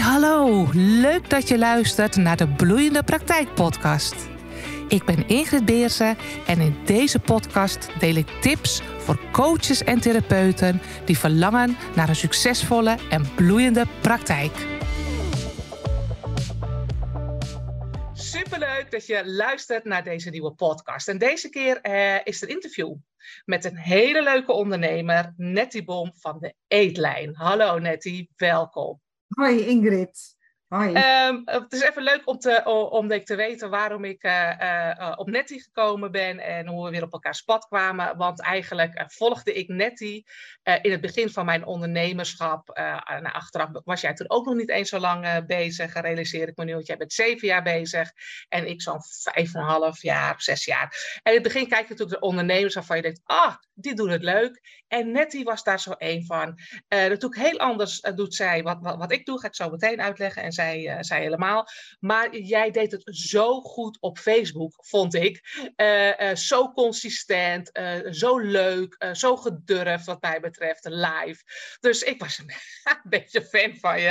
hallo. Leuk dat je luistert naar de Bloeiende Praktijk podcast. Ik ben Ingrid Beersen en in deze podcast deel ik tips voor coaches en therapeuten die verlangen naar een succesvolle en bloeiende praktijk. Superleuk dat je luistert naar deze nieuwe podcast. En deze keer eh, is er een interview met een hele leuke ondernemer, Nettie Bom van de Eetlijn. Hallo Nettie, welkom. Hoi Ingrid. Hoi. Um, het is even leuk om te, om te weten waarom ik uh, uh, op Nettie gekomen ben en hoe we weer op elkaar pad kwamen. Want eigenlijk volgde ik Nettie in het begin van mijn ondernemerschap. achteraf was jij toen ook nog niet eens zo lang bezig, realiseer ik me nu. Want jij bent zeven jaar bezig en ik zo'n vijf en een half jaar, zes jaar. En in het begin kijk je natuurlijk de ondernemers waarvan je denkt, ah, die doen het leuk. En Nettie was daar zo één van. natuurlijk heel anders doet zij wat, wat, wat ik doe, ga ik zo meteen uitleggen. En zij, uh, zij helemaal. Maar jij deed het zo goed op Facebook, vond ik. Uh, uh, zo consistent, zo leuk, zo gedurfd wat mij betreft, live. Dus ik was een, beetje fan van je.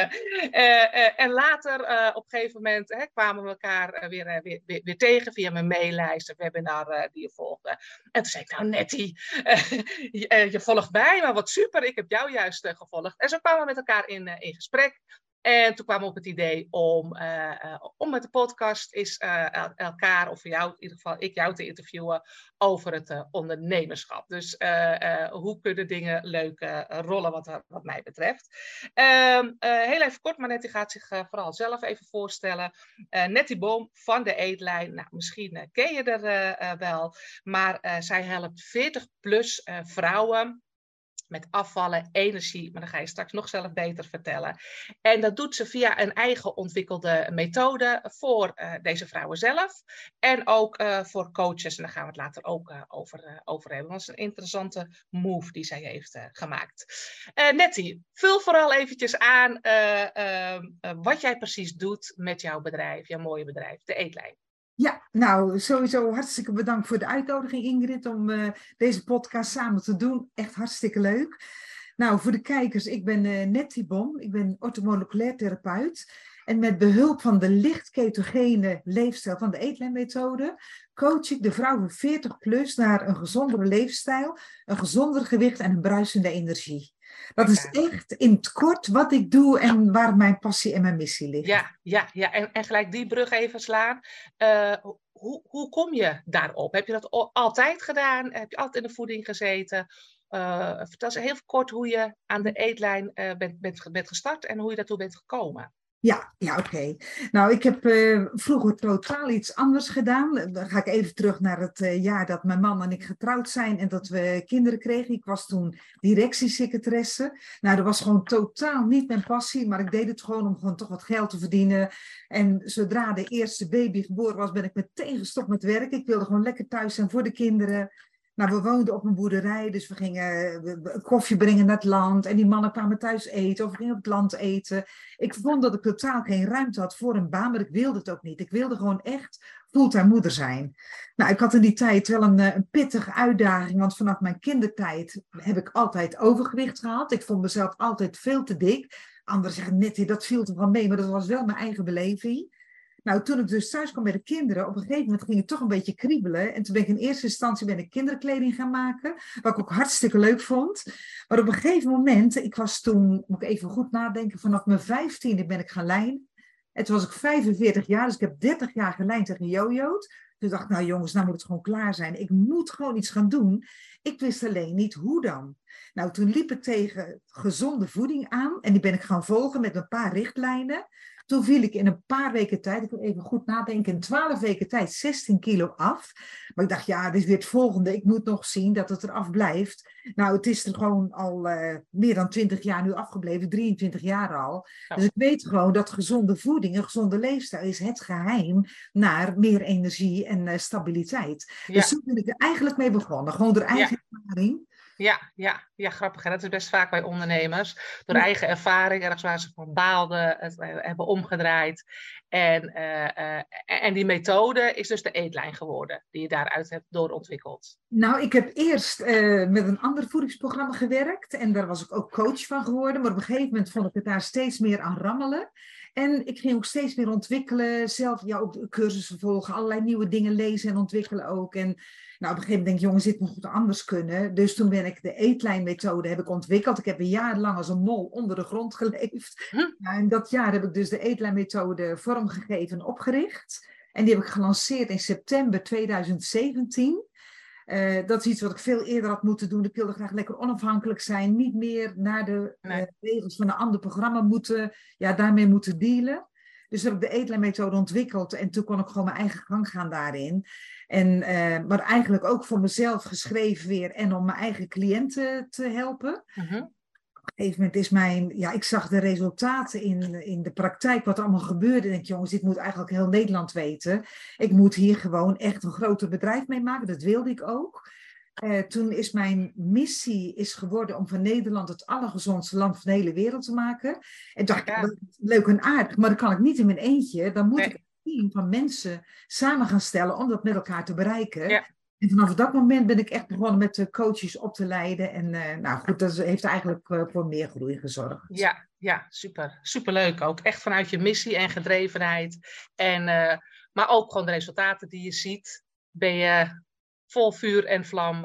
en later, op een gegeven moment, hè, kwamen we elkaar weer, weer, weer, weer, tegen via mijn maillijst, een webinar die je volgde. En toen zei ik, nou Nettie, je, je volgt mij, maar wat super, ik heb jou juist gevolgd. En zo kwamen we met elkaar in, in gesprek. En toen kwamen we op het idee om, uh, uh, om met de podcast is uh, elkaar, of jou, in ieder geval ik jou te interviewen over het ondernemerschap. Dus hoe kunnen dingen leuk rollen wat, wat mij betreft. Ehm, heel even kort, maar Nettie gaat zich vooral zelf even voorstellen. Nettie Boom van de Eetlijn, nou, misschien ken je er wel, maar zij helpt 40 plus vrouwen met afvallen, energie, maar dan ga je straks nog zelf beter vertellen. En dat doet ze via een eigen ontwikkelde methode voor uh, deze vrouwen zelf en ook uh, voor coaches. En daar gaan we het later ook uh, over, over hebben. Dat is een interessante move die zij heeft gemaakt. Nettie, vul vooral eventjes aan wat jij precies doet met jouw bedrijf, jouw mooie bedrijf, de Eetlijn. Ja, nou sowieso hartstikke bedankt voor de uitnodiging Ingrid om uh, deze podcast samen te doen. Echt hartstikke leuk. Nou, voor de kijkers, ik ben uh, Nettie Bom, ik ben orthomoleculair therapeut. En met behulp van de licht ketogene leefstijl van de eetlijnmethode coach ik de vrouwen 40 plus naar een gezondere leefstijl, een gezonder gewicht en een bruisende energie. Dat is echt in het kort wat ik doe en waar mijn passie en mijn missie ligt. Ja, ja, ja. En, en gelijk die brug even slaan. Uh, hoe, hoe kom je daarop? Heb je dat altijd gedaan? Heb je altijd in de voeding gezeten? Uh, vertel eens heel kort hoe je aan de eetlijn uh, bent, bent, bent gestart en hoe je daartoe bent gekomen. Ja, ja oké. Nou, ik heb uh, vroeger totaal iets anders gedaan. Dan ga ik even terug naar het uh, jaar dat mijn man en ik getrouwd zijn en dat we kinderen kregen. Ik was toen directiesecretaresse. Nou, dat was gewoon totaal niet mijn passie, maar ik deed het gewoon om gewoon toch wat geld te verdienen. En zodra de eerste baby geboren was, ben ik meteen gestopt met werk. Ik wilde gewoon lekker thuis zijn voor de kinderen. Nou, we woonden op een boerderij, dus we gingen koffie brengen naar het land. En die mannen kwamen thuis eten of we gingen op het land eten. Ik vond dat ik totaal geen ruimte had voor een baan, maar ik wilde het ook niet. Ik wilde gewoon echt fulltime moeder zijn. Nou, ik had in die tijd wel een, eh, een pittige uitdaging, want vanaf mijn kindertijd heb ik altijd overgewicht gehad. Ik vond mezelf altijd veel te dik. Anderen zeggen, net, dat viel er wel mee, maar dat was wel mijn eigen beleving. Nou, toen ik dus thuis kwam bij de kinderen, op een gegeven moment ging het toch een beetje kriebelen. En toen ben ik in eerste instantie ben ik kinderkleding gaan maken, wat ik ook hartstikke leuk vond. Maar op een gegeven moment, ik was toen, moet ik even goed nadenken, vanaf mijn vijftiende ben ik gaan lijnen. En toen was ik 45 jaar, dus ik heb 30 jaar gelijnd tegen jojo's. Toen dacht ik, nou jongens, nou moet het gewoon klaar zijn. Ik moet gewoon iets gaan doen. Ik wist alleen niet hoe dan. Nou, toen liep ik tegen gezonde voeding aan en die ben ik gaan volgen met een paar richtlijnen. Toen viel ik in een paar weken tijd, ik wil even goed nadenken, in twaalf weken tijd 16 kilo af. Maar ik dacht, ja, dit is weer het volgende. Ik moet nog zien dat het eraf blijft. Nou, het is er gewoon al uh, meer dan 20 jaar nu afgebleven, 23 jaar al. Dus ik weet gewoon dat gezonde voeding, een gezonde leefstijl is het geheim naar meer energie en uh, stabiliteit. Dus zo ben ik er eigenlijk mee begonnen. Gewoon door eigen ervaring. Ja, ja, ja, grappig. Dat is best vaak bij ondernemers. Door eigen ervaring, ergens waar ze van baalden, het hebben omgedraaid. En, uh, en die methode is dus de eetlijn geworden, die je daaruit hebt doorontwikkeld. Nou, ik heb eerst uh, met een ander voedingsprogramma gewerkt. En daar was ik ook coach van geworden. Maar op een gegeven moment vond ik het daar steeds meer aan rammelen. En ik ging ook steeds meer ontwikkelen, zelf ja, ook cursussen volgen, allerlei nieuwe dingen lezen en ontwikkelen ook. En nou, op een gegeven moment denk ik, jongens, dit moet anders kunnen. Dus toen ben ik de eetlijnmethode heb ik ontwikkeld. Ik heb een jaar lang als een mol onder de grond geleefd. Hm? En dat jaar heb ik dus de eetlijnmethode vormgegeven en opgericht. En die heb ik gelanceerd in september 2017. Uh, dat is iets wat ik veel eerder had moeten doen. Ik wilde graag lekker onafhankelijk zijn. Niet meer naar de uh, regels van een ander programma moeten, ja, daarmee moeten dealen. Dus heb ik de eetlijnmethode ontwikkeld en toen kon ik gewoon mijn eigen gang gaan daarin. En, uh, maar eigenlijk ook voor mezelf geschreven weer en om mijn eigen cliënten te helpen. Op een gegeven moment is mijn, ja, ik zag de resultaten in, in de praktijk, wat er allemaal gebeurde. En ik, jongens, dit moet eigenlijk heel Nederland weten. Ik moet hier gewoon echt een groter bedrijf mee maken. Dat wilde ik ook. Uh, toen is mijn missie is geworden om van Nederland het allergezondste land van de hele wereld te maken. En dacht ik, leuk en aardig, maar dat kan ik niet in mijn eentje. Dan moet nee. ik een team van mensen samen gaan stellen om dat met elkaar te bereiken. Ja. En vanaf dat moment ben ik echt begonnen met de coaches op te leiden. En uh, nou goed, dat heeft eigenlijk uh, voor meer groei gezorgd. Ja, ja, super. Superleuk ook. Echt vanuit je missie en gedrevenheid. En, maar ook gewoon de resultaten die je ziet, ben je vol vuur en vlam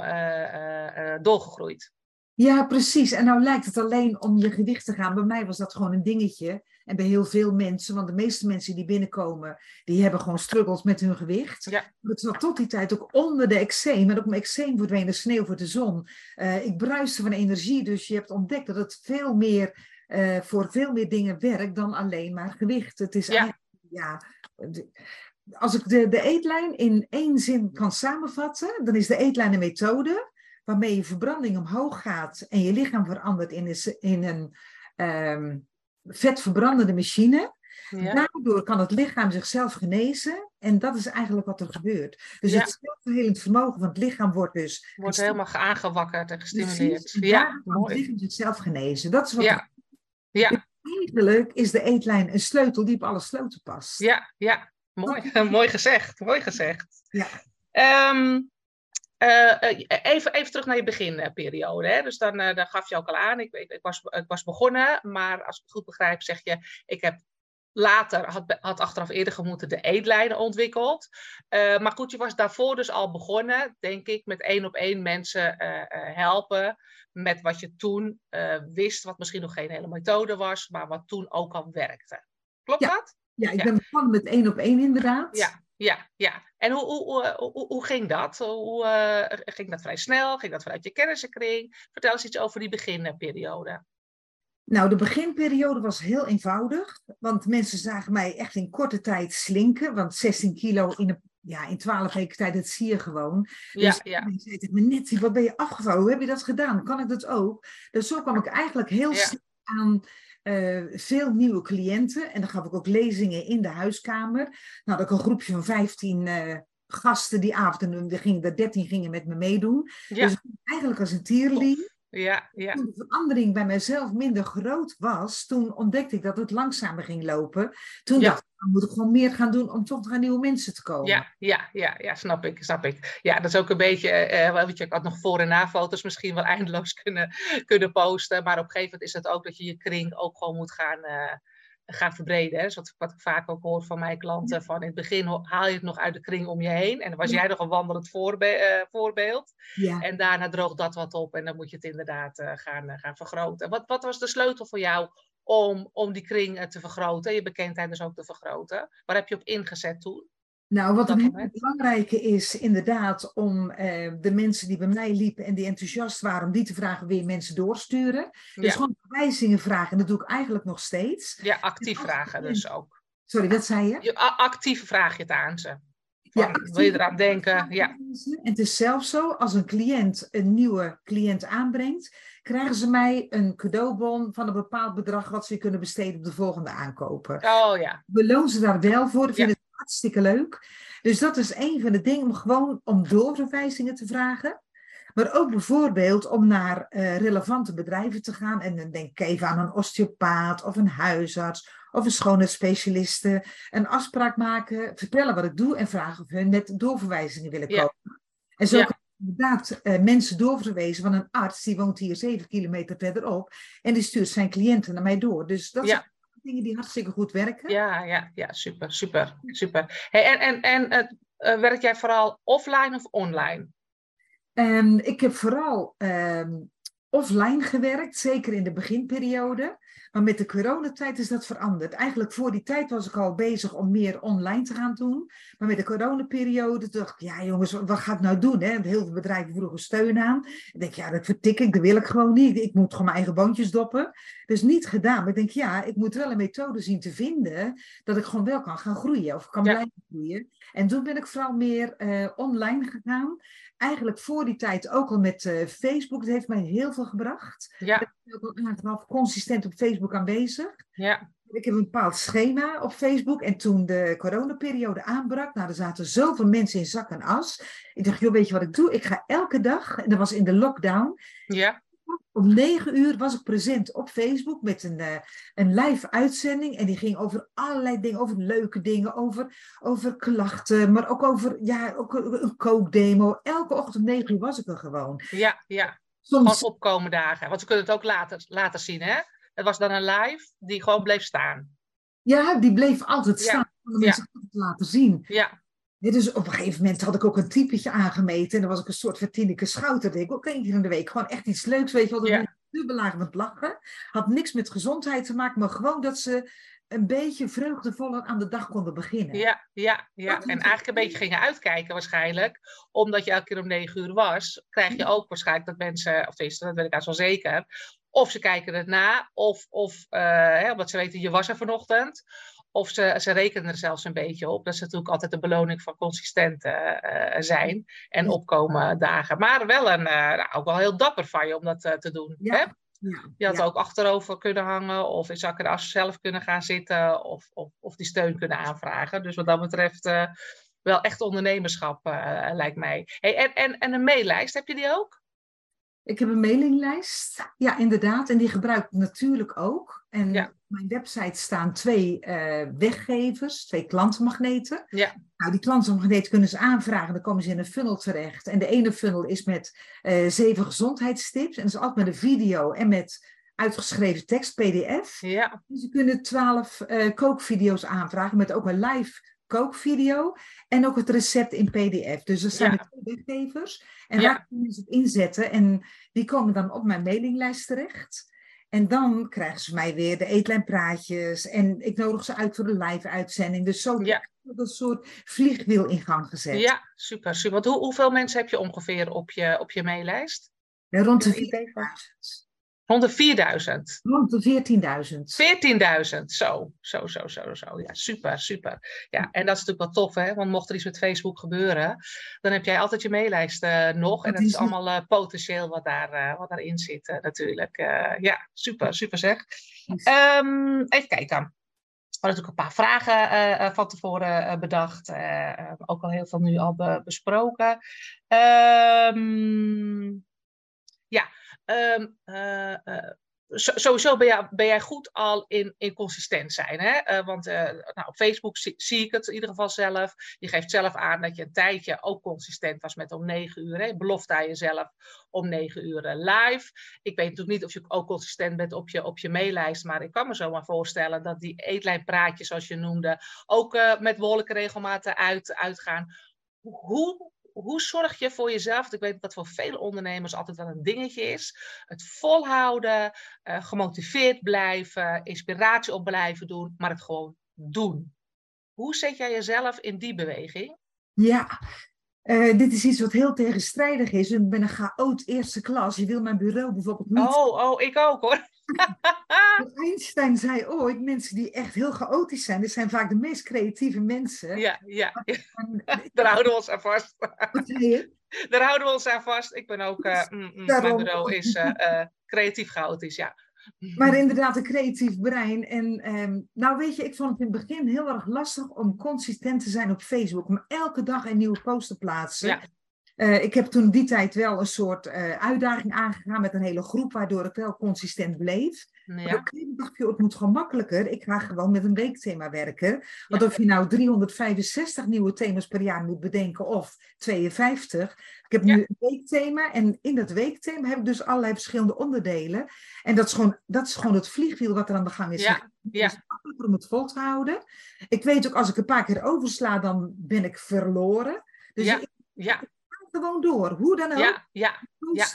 doorgegroeid. Ja, precies. En nou lijkt het alleen om je gewicht te gaan. Bij mij was dat gewoon een dingetje. En bij heel veel mensen, want de meeste mensen die binnenkomen, die hebben gewoon struggles met hun gewicht. Ja. Het zat tot die tijd ook onder de eczeem. En ook mijn eczeem verdween de sneeuw voor de zon. Uh, ik bruiste van energie, dus je hebt ontdekt dat het veel meer, uh, voor veel meer dingen werkt dan alleen maar gewicht. Het is ja. eigenlijk, ja, als ik de, de eetlijn in één zin kan samenvatten, dan is de eetlijn een methode waarmee je verbranding omhoog gaat en je lichaam verandert in een, in een um, vetverbrandende machine. Ja. Daardoor kan het lichaam zichzelf genezen en dat is eigenlijk wat er gebeurt. Dus ja. het zelfverhelend vermogen van het lichaam wordt dus... Wordt helemaal aangewakkerd en gestimuleerd. Precies, ja, mooi. het lichaam zichzelf genezen. Dat is wat ja. ja. Eigenlijk is de eetlijn een sleutel die op alle sloten past. Ja, ja. Mooi, mooi gezegd, mooi gezegd. Ja. Um, uh, even, even terug naar je beginperiode. Hè? Dus dan, uh, dan gaf je ook al aan, ik, ik, ik, was, ik was begonnen, maar als ik het goed begrijp, zeg je, ik heb later, had, had achteraf eerder gemoeten, de eetlijnen ontwikkeld. Uh, maar goed, je was daarvoor dus al begonnen, denk ik, met één op één mensen helpen met wat je toen wist, wat misschien nog geen hele methode was, maar wat toen ook al werkte. Klopt ja. dat? Ja, ik ben begonnen met één op één inderdaad. Ja, ja, ja. En hoe, hoe, hoe, hoe ging dat? Hoe, uh, ging dat vrij snel? Ging dat vanuit je kennissenkring? Vertel eens iets over die beginperiode. Nou, de beginperiode was heel eenvoudig. Want mensen zagen mij echt in korte tijd slinken. Want 16 kilo in, een, ja, in 12 weken tijd, dat zie je gewoon. Ja, dus ja. mensen zei tegen me, Nettie, wat ben je afgevallen? Hoe heb je dat gedaan? Kan ik dat ook? Dus zo kwam ik eigenlijk heel Ja. snel aan eh, veel nieuwe cliënten. En dan gaf ik ook lezingen in de huiskamer. Nou, had ik een groepje van 15 eh, gasten die avond. En er gingen er 13 gingen met me meedoen. Ja. Dus eigenlijk als een tierling. Ja, ja. Toen de verandering bij mijzelf minder groot was, toen ontdekte ik dat het langzamer ging lopen. Toen Ja. dacht ik, dan moet ik gewoon meer gaan doen om toch naar nieuwe mensen te komen. Ja, ja, ja, ja, snap ik, snap ik. Ja, dat is ook een beetje, eh, weet je, ik had nog voor- en na-foto's misschien wel eindeloos kunnen, kunnen posten. Maar op een gegeven moment is het ook dat je je kring ook gewoon moet gaan, eh, gaan verbreden. Hè? Dus wat, wat ik vaak ook hoor van mijn klanten, van in het begin haal je het nog uit de kring om je heen. En dan was Ja. jij nog een wandelend voorbe eh, voorbeeld. Ja. En daarna droogt dat wat op en dan moet je het inderdaad eh, gaan, eh, gaan vergroten. Wat, wat was de sleutel voor jou om, om die kring te vergroten, je bekendheid dus ook te vergroten? Waar heb je op ingezet toen? Nou, wat moment? belangrijke is inderdaad om eh, de mensen die bij mij liepen en die enthousiast waren, om die te vragen weer mensen doorsturen. Dus gewoon verwijzingen vragen. En dat doe ik eigenlijk nog steeds. ja actief vragen je- dus ook. Sorry, wat zei je? Actief vraag je het aan ze. Ja, actief wil je eraan denken? Ja, En het is zelfs zo, als een cliënt een nieuwe cliënt aanbrengt, krijgen ze mij een cadeaubon van een bepaald bedrag wat ze kunnen besteden op de volgende aankopen. oh ja. beloon ze daar wel voor. Ik vind Ja. het hartstikke leuk. Dus dat is een van de dingen om gewoon om doorverwijzingen te vragen. Maar ook bijvoorbeeld om naar eh, relevante bedrijven te gaan. En dan denk ik even aan een osteopaat of een huisarts of een schoonheidsspecialiste. Een afspraak maken, vertellen wat ik doe en vragen of hun met doorverwijzingen willen komen. En zo kan inderdaad uh, mensen doorverwezen van een arts, die woont hier zeven kilometer verderop. En die stuurt zijn cliënten naar mij door. Dus dat zijn dingen die hartstikke goed werken. Ja, ja, ja super, super, super. Hey, en en, en uh, werk jij vooral offline of online? Um, ik heb vooral um, offline gewerkt, zeker in de beginperiode. Maar met de coronatijd is dat veranderd. Eigenlijk voor die tijd was ik al bezig om meer online te gaan doen. Maar met de coronaperiode dacht ik, ja jongens, wat ga ik nou doen? Hè? Heel veel bedrijven vroegen steun aan. Ik denk, ja, dat vertik ik, dat wil ik gewoon niet. Ik moet gewoon mijn eigen boontjes doppen. Dus niet gedaan. Maar ik denk, ja, ik moet wel een methode zien te vinden dat ik gewoon wel kan gaan groeien of kan blijven groeien. En toen ben ik vooral meer uh, online gegaan eigenlijk voor die tijd ook al met uh, Facebook. Dat heeft mij heel veel gebracht. Ja. Ik ben ook consistent op Facebook aanwezig. Ja. Ik heb een bepaald schema op Facebook. En toen de coronaperiode aanbrak, nou, er zaten zoveel mensen in zak en as. Ik dacht, joh, weet je wat ik doe? Ik ga elke dag, en dat was in de lockdown, ja. Om negen uur was ik present op Facebook met een, uh, een live uitzending. En die ging over allerlei dingen, over leuke dingen, over, over klachten, maar ook over ja, ook een kookdemo. Elke ochtend om negen uur was ik er gewoon. Ja, ja. Soms opkomen dagen. Want we kunnen het ook later, later zien, hè? Het was dan een live die gewoon bleef staan. Ja, die bleef altijd staan. Om mensen ja. te laten zien. Ja. Ja, dus op een gegeven moment had ik ook een typetje aangemeten. En dan was ik een soort van Tineke Schouter. Deed ik ook één keer in de week. Gewoon echt iets leuks, weet je wel. Ja. Dubbelaar met lachen. Had niks met gezondheid te maken. Maar gewoon dat ze een beetje vreugdevoller aan de dag konden beginnen. Ja, ja, ja. en eigenlijk een beetje gingen uitkijken waarschijnlijk. Omdat je elke keer om negen uur was. Krijg je ook waarschijnlijk dat mensen, of tenminste, dat weet ik eigenlijk wel zeker. Of ze kijken het na. Of, of uh, hè, omdat ze weten, je was er vanochtend. Of ze, ze rekenen er zelfs een beetje op. Dat is natuurlijk altijd de beloning van consistent uh, zijn en opkomen dagen. Maar wel een, uh, nou, ook wel heel dapper van je om dat te doen. Ja. Hè? Ja, je had ook achterover kunnen hangen of in zakken as zelf kunnen gaan zitten of, of, of, die steun kunnen aanvragen. Dus wat dat betreft wel echt ondernemerschap lijkt mij. Hey, en, en, en een maillijst, heb je die ook? Ik heb een mailinglijst, ja inderdaad, en die gebruik ik natuurlijk ook. En op mijn website staan twee uh, weggevers, twee klantenmagneten. Ja. Nou, die klantenmagneten kunnen ze aanvragen, dan komen ze in een funnel terecht. En de ene funnel is met uh, zeven gezondheidstips, en dat is altijd met een video en met uitgeschreven tekst, pdf. Ja. Dus ze kunnen twaalf uh, kookvideo's aanvragen met ook een live kookvideo en ook het recept in PDF. Dus er zijn ja. twee weggevers en ja. daar kunnen ze het inzetten en die komen dan op mijn mailinglijst terecht. En dan krijgen ze mij weer de eetlijnpraatjes en ik nodig ze uit voor de live-uitzending. Dus zo ja. een soort vliegwiel in gang gezet. Ja, super, super. Want hoe, hoeveel mensen heb je ongeveer op je, op je maillijst? Ja, rond de 4000. Rond de 4000. Rond de 14.000. 14.000, zo, zo, zo, zo, zo. Ja, super, super. Ja, en dat is natuurlijk wel tof, hè? Want mocht er iets met Facebook gebeuren, dan heb jij altijd je maillijst uh, nog. En dat is allemaal uh, potentieel wat, daar, uh, wat daarin zit, natuurlijk. ja, super, super zeg. Um, even kijken. We hadden natuurlijk een paar vragen van tevoren bedacht. ook al heel veel nu al be besproken. Um, ja, um, sowieso ben jij, ben jij, goed al in, in consistent zijn. Hè? Uh, want nou, op Facebook zie, ik het in ieder geval zelf. Je geeft zelf aan dat je een tijdje ook consistent was met om negen uur. Hè? Belofte aan jezelf om negen uur live. Ik weet natuurlijk niet of je ook consistent bent op je, op je maillijst. Maar ik kan me zomaar voorstellen dat die eetlijnpraatjes, zoals je noemde, ook met behoorlijke regelmaten uit, uitgaan. Hoe hoe zorg je voor jezelf? Want ik weet dat dat voor vele ondernemers altijd wel een dingetje is. Het volhouden, uh, gemotiveerd blijven, inspiratie op blijven doen, maar het gewoon doen. Hoe zet jij jezelf in die beweging? Ja, uh, dit is iets wat heel tegenstrijdig is. Ik ben een chaot eerste klas. Je wil mijn bureau bijvoorbeeld niet. Oh, oh ik ook hoor. Einstein zei ooit, mensen die echt heel chaotisch zijn, dat zijn vaak de meest creatieve mensen. Ja, ja. Daar houden we ons aan vast. Wat zei je? Daar houden we ons aan vast. Ik ben ook, uh, mm, mm, mijn bureau is uh, uh, creatief chaotisch, ja. Maar inderdaad, een creatief brein. En um, nou weet je, ik vond het in het begin heel erg lastig om consistent te zijn op Facebook. Om elke dag een nieuwe post te plaatsen. Ja. Uh, ik heb toen die tijd wel een soort uh, uitdaging aangegaan met een hele groep, waardoor ik wel consistent bleef. Ja. Op een dacht je, het moet gewoon makkelijker. Ik ga gewoon met een weekthema werken. Want ja. of je nou 365 nieuwe thema's per jaar moet bedenken of 52. Ik heb nu ja. een weekthema en in dat weekthema heb ik dus allerlei verschillende onderdelen. En dat is gewoon, dat is gewoon het vliegwiel wat er aan de gang is. Ja. Ja. Het is makkelijker om het vol te houden. Ik weet ook, als ik een paar keer oversla, dan ben ik verloren. Dus ja. ik, ja. gewoon door, hoe dan ook. Ja, ja, ja.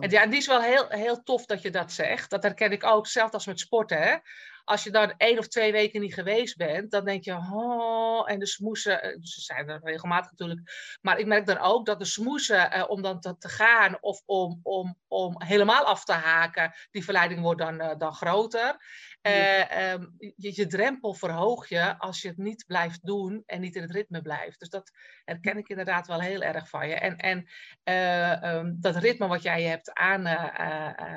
En ja, die is wel heel, heel tof dat je dat zegt. Dat herken ik ook, zelfs als met sporten. Hè? Als je dan één of twee weken niet geweest bent, dan denk je, oh, en de smoesen, ze zijn er regelmatig natuurlijk, maar ik merk dan ook dat de smoesen, eh, om dan te, te, gaan of om, om, om helemaal af te haken, die verleiding wordt dan, uh, dan groter. Uh, um, je, je, drempel verhoog je als je het niet blijft doen en niet in het ritme blijft. Dus dat herken ik inderdaad wel heel erg van je. En, en um, dat ritme wat jij hebt aan,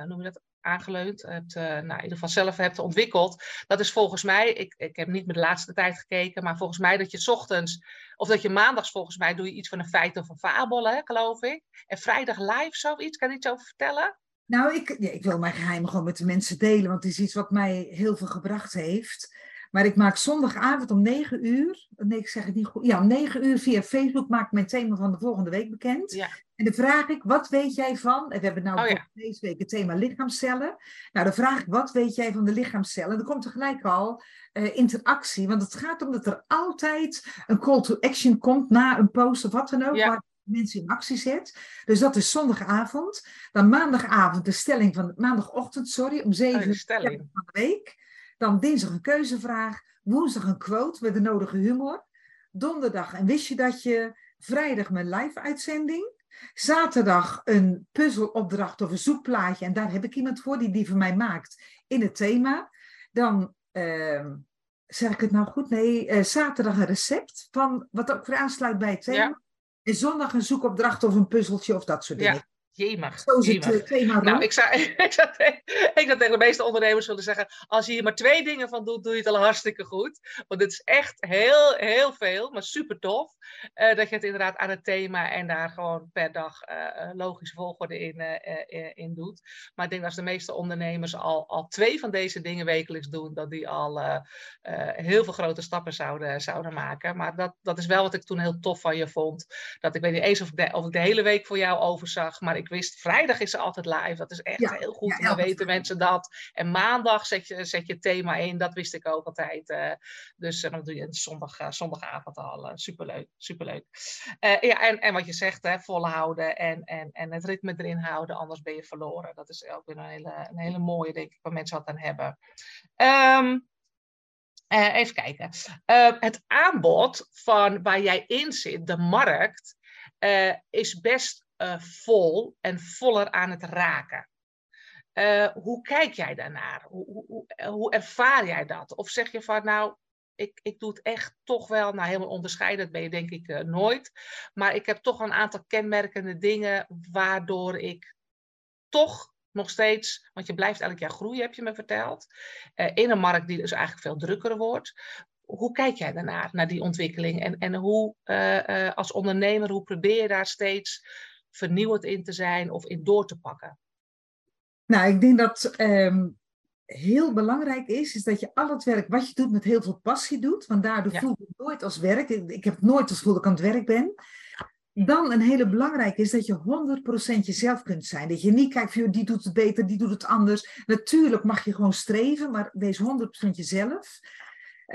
noem je dat, aangeleund, hebt, nou, in ieder geval zelf hebt ontwikkeld, dat is volgens mij, ik, ik heb niet met de laatste tijd gekeken, maar volgens mij dat je ochtends, of dat je maandags volgens mij doe je iets van een feit of een fabel, geloof ik. En vrijdag live zoiets, kan je iets over vertellen? Nou, ik, ik wil mijn geheimen gewoon met de mensen delen, want het is iets wat mij heel veel gebracht heeft. Maar ik maak zondagavond om 9 uur, nee, ik zeg het niet goed, ja, om 9 uur via Facebook maak ik mijn thema van de volgende week bekend. Ja. En dan vraag ik, wat weet jij van, en we hebben nou oh, ja. deze week het thema lichaamcellen. Nou, dan vraag ik, wat weet jij van de lichaamcellen? En dan komt tegelijk al uh, interactie, want het gaat om dat er altijd een call to action komt na een post of wat dan ook. Ja. Waar mensen in actie zet. Dus dat is zondagavond. Dan maandagavond de stelling van maandagochtend, sorry, om 7 oh, uur van de week. Dan dinsdag een keuzevraag. Woensdag een quote met de nodige humor. Donderdag en wist je dat je. Vrijdag mijn live uitzending. Zaterdag een puzzelopdracht of een zoekplaatje. En daar heb ik iemand voor die die voor mij maakt in het thema. Dan uh, zeg ik het nou goed? Nee, uh, zaterdag een recept van wat ook weer aansluit bij het thema. Ja. En zondag een zoekopdracht of een puzzeltje of dat soort dingen. Ja. Jemig. Zo is het uh, thema Nou, ik zou, ik, zou, ik zou tegen de meeste ondernemers willen zeggen: als je hier maar twee dingen van doet, doe je het al hartstikke goed. Want het is echt heel, heel veel, maar super tof. Uh, dat je het inderdaad aan het thema en daar gewoon per dag uh, logische volgorde in, in doet. Maar ik denk dat als de meeste ondernemers al, al twee van deze dingen wekelijks doen, dat die al heel veel grote stappen zouden, zouden maken. Maar dat, dat is wel wat ik toen heel tof van je vond. Dat ik weet niet eens of ik de, of ik de hele week voor jou overzag, maar ik ik wist, vrijdag is ze altijd live. Dat is echt ja, heel goed. Ja, dan weten vrijdag. mensen dat. En maandag zet je, zet je thema in. Dat wist ik ook altijd. Uh, dus uh, dan doe je een zondag, uh, zondagavond al. superleuk. Superleuk. ja, en, en wat je zegt, hè, volhouden en, en, en het ritme erin houden. Anders ben je verloren. Dat is ook weer een hele, een hele mooie, denk ik, waar mensen wat aan hebben. Um, uh, even kijken. Uh, het aanbod van waar jij in zit, de markt, uh, is best uh, vol en voller aan het raken. Uh, hoe kijk jij daarnaar? Hoe, hoe, hoe, ervaar jij dat? Of zeg je van nou, ik, ik doe het echt toch wel, nou helemaal onderscheiden ben je denk ik nooit. Maar ik heb toch een aantal kenmerkende dingen waardoor ik toch nog steeds, want je blijft elk jaar groeien, heb je me verteld. in een markt die dus eigenlijk veel drukker wordt hoe kijk jij daarnaar, naar die ontwikkeling? En, en hoe als ondernemer, hoe probeer je daar steeds vernieuwend in te zijn of in door te pakken? Nou, ik denk dat um, heel belangrijk is, is dat je al het werk wat je doet met heel veel passie doet. Want daardoor ja. voel ik het nooit als werk. Ik, ik heb nooit het gevoel dat ik aan het werk ben. Dan een hele belangrijke is dat je 100% jezelf kunt zijn. Dat je niet kijkt van die doet het beter, die doet het anders. Natuurlijk mag je gewoon streven, maar wees 100% jezelf.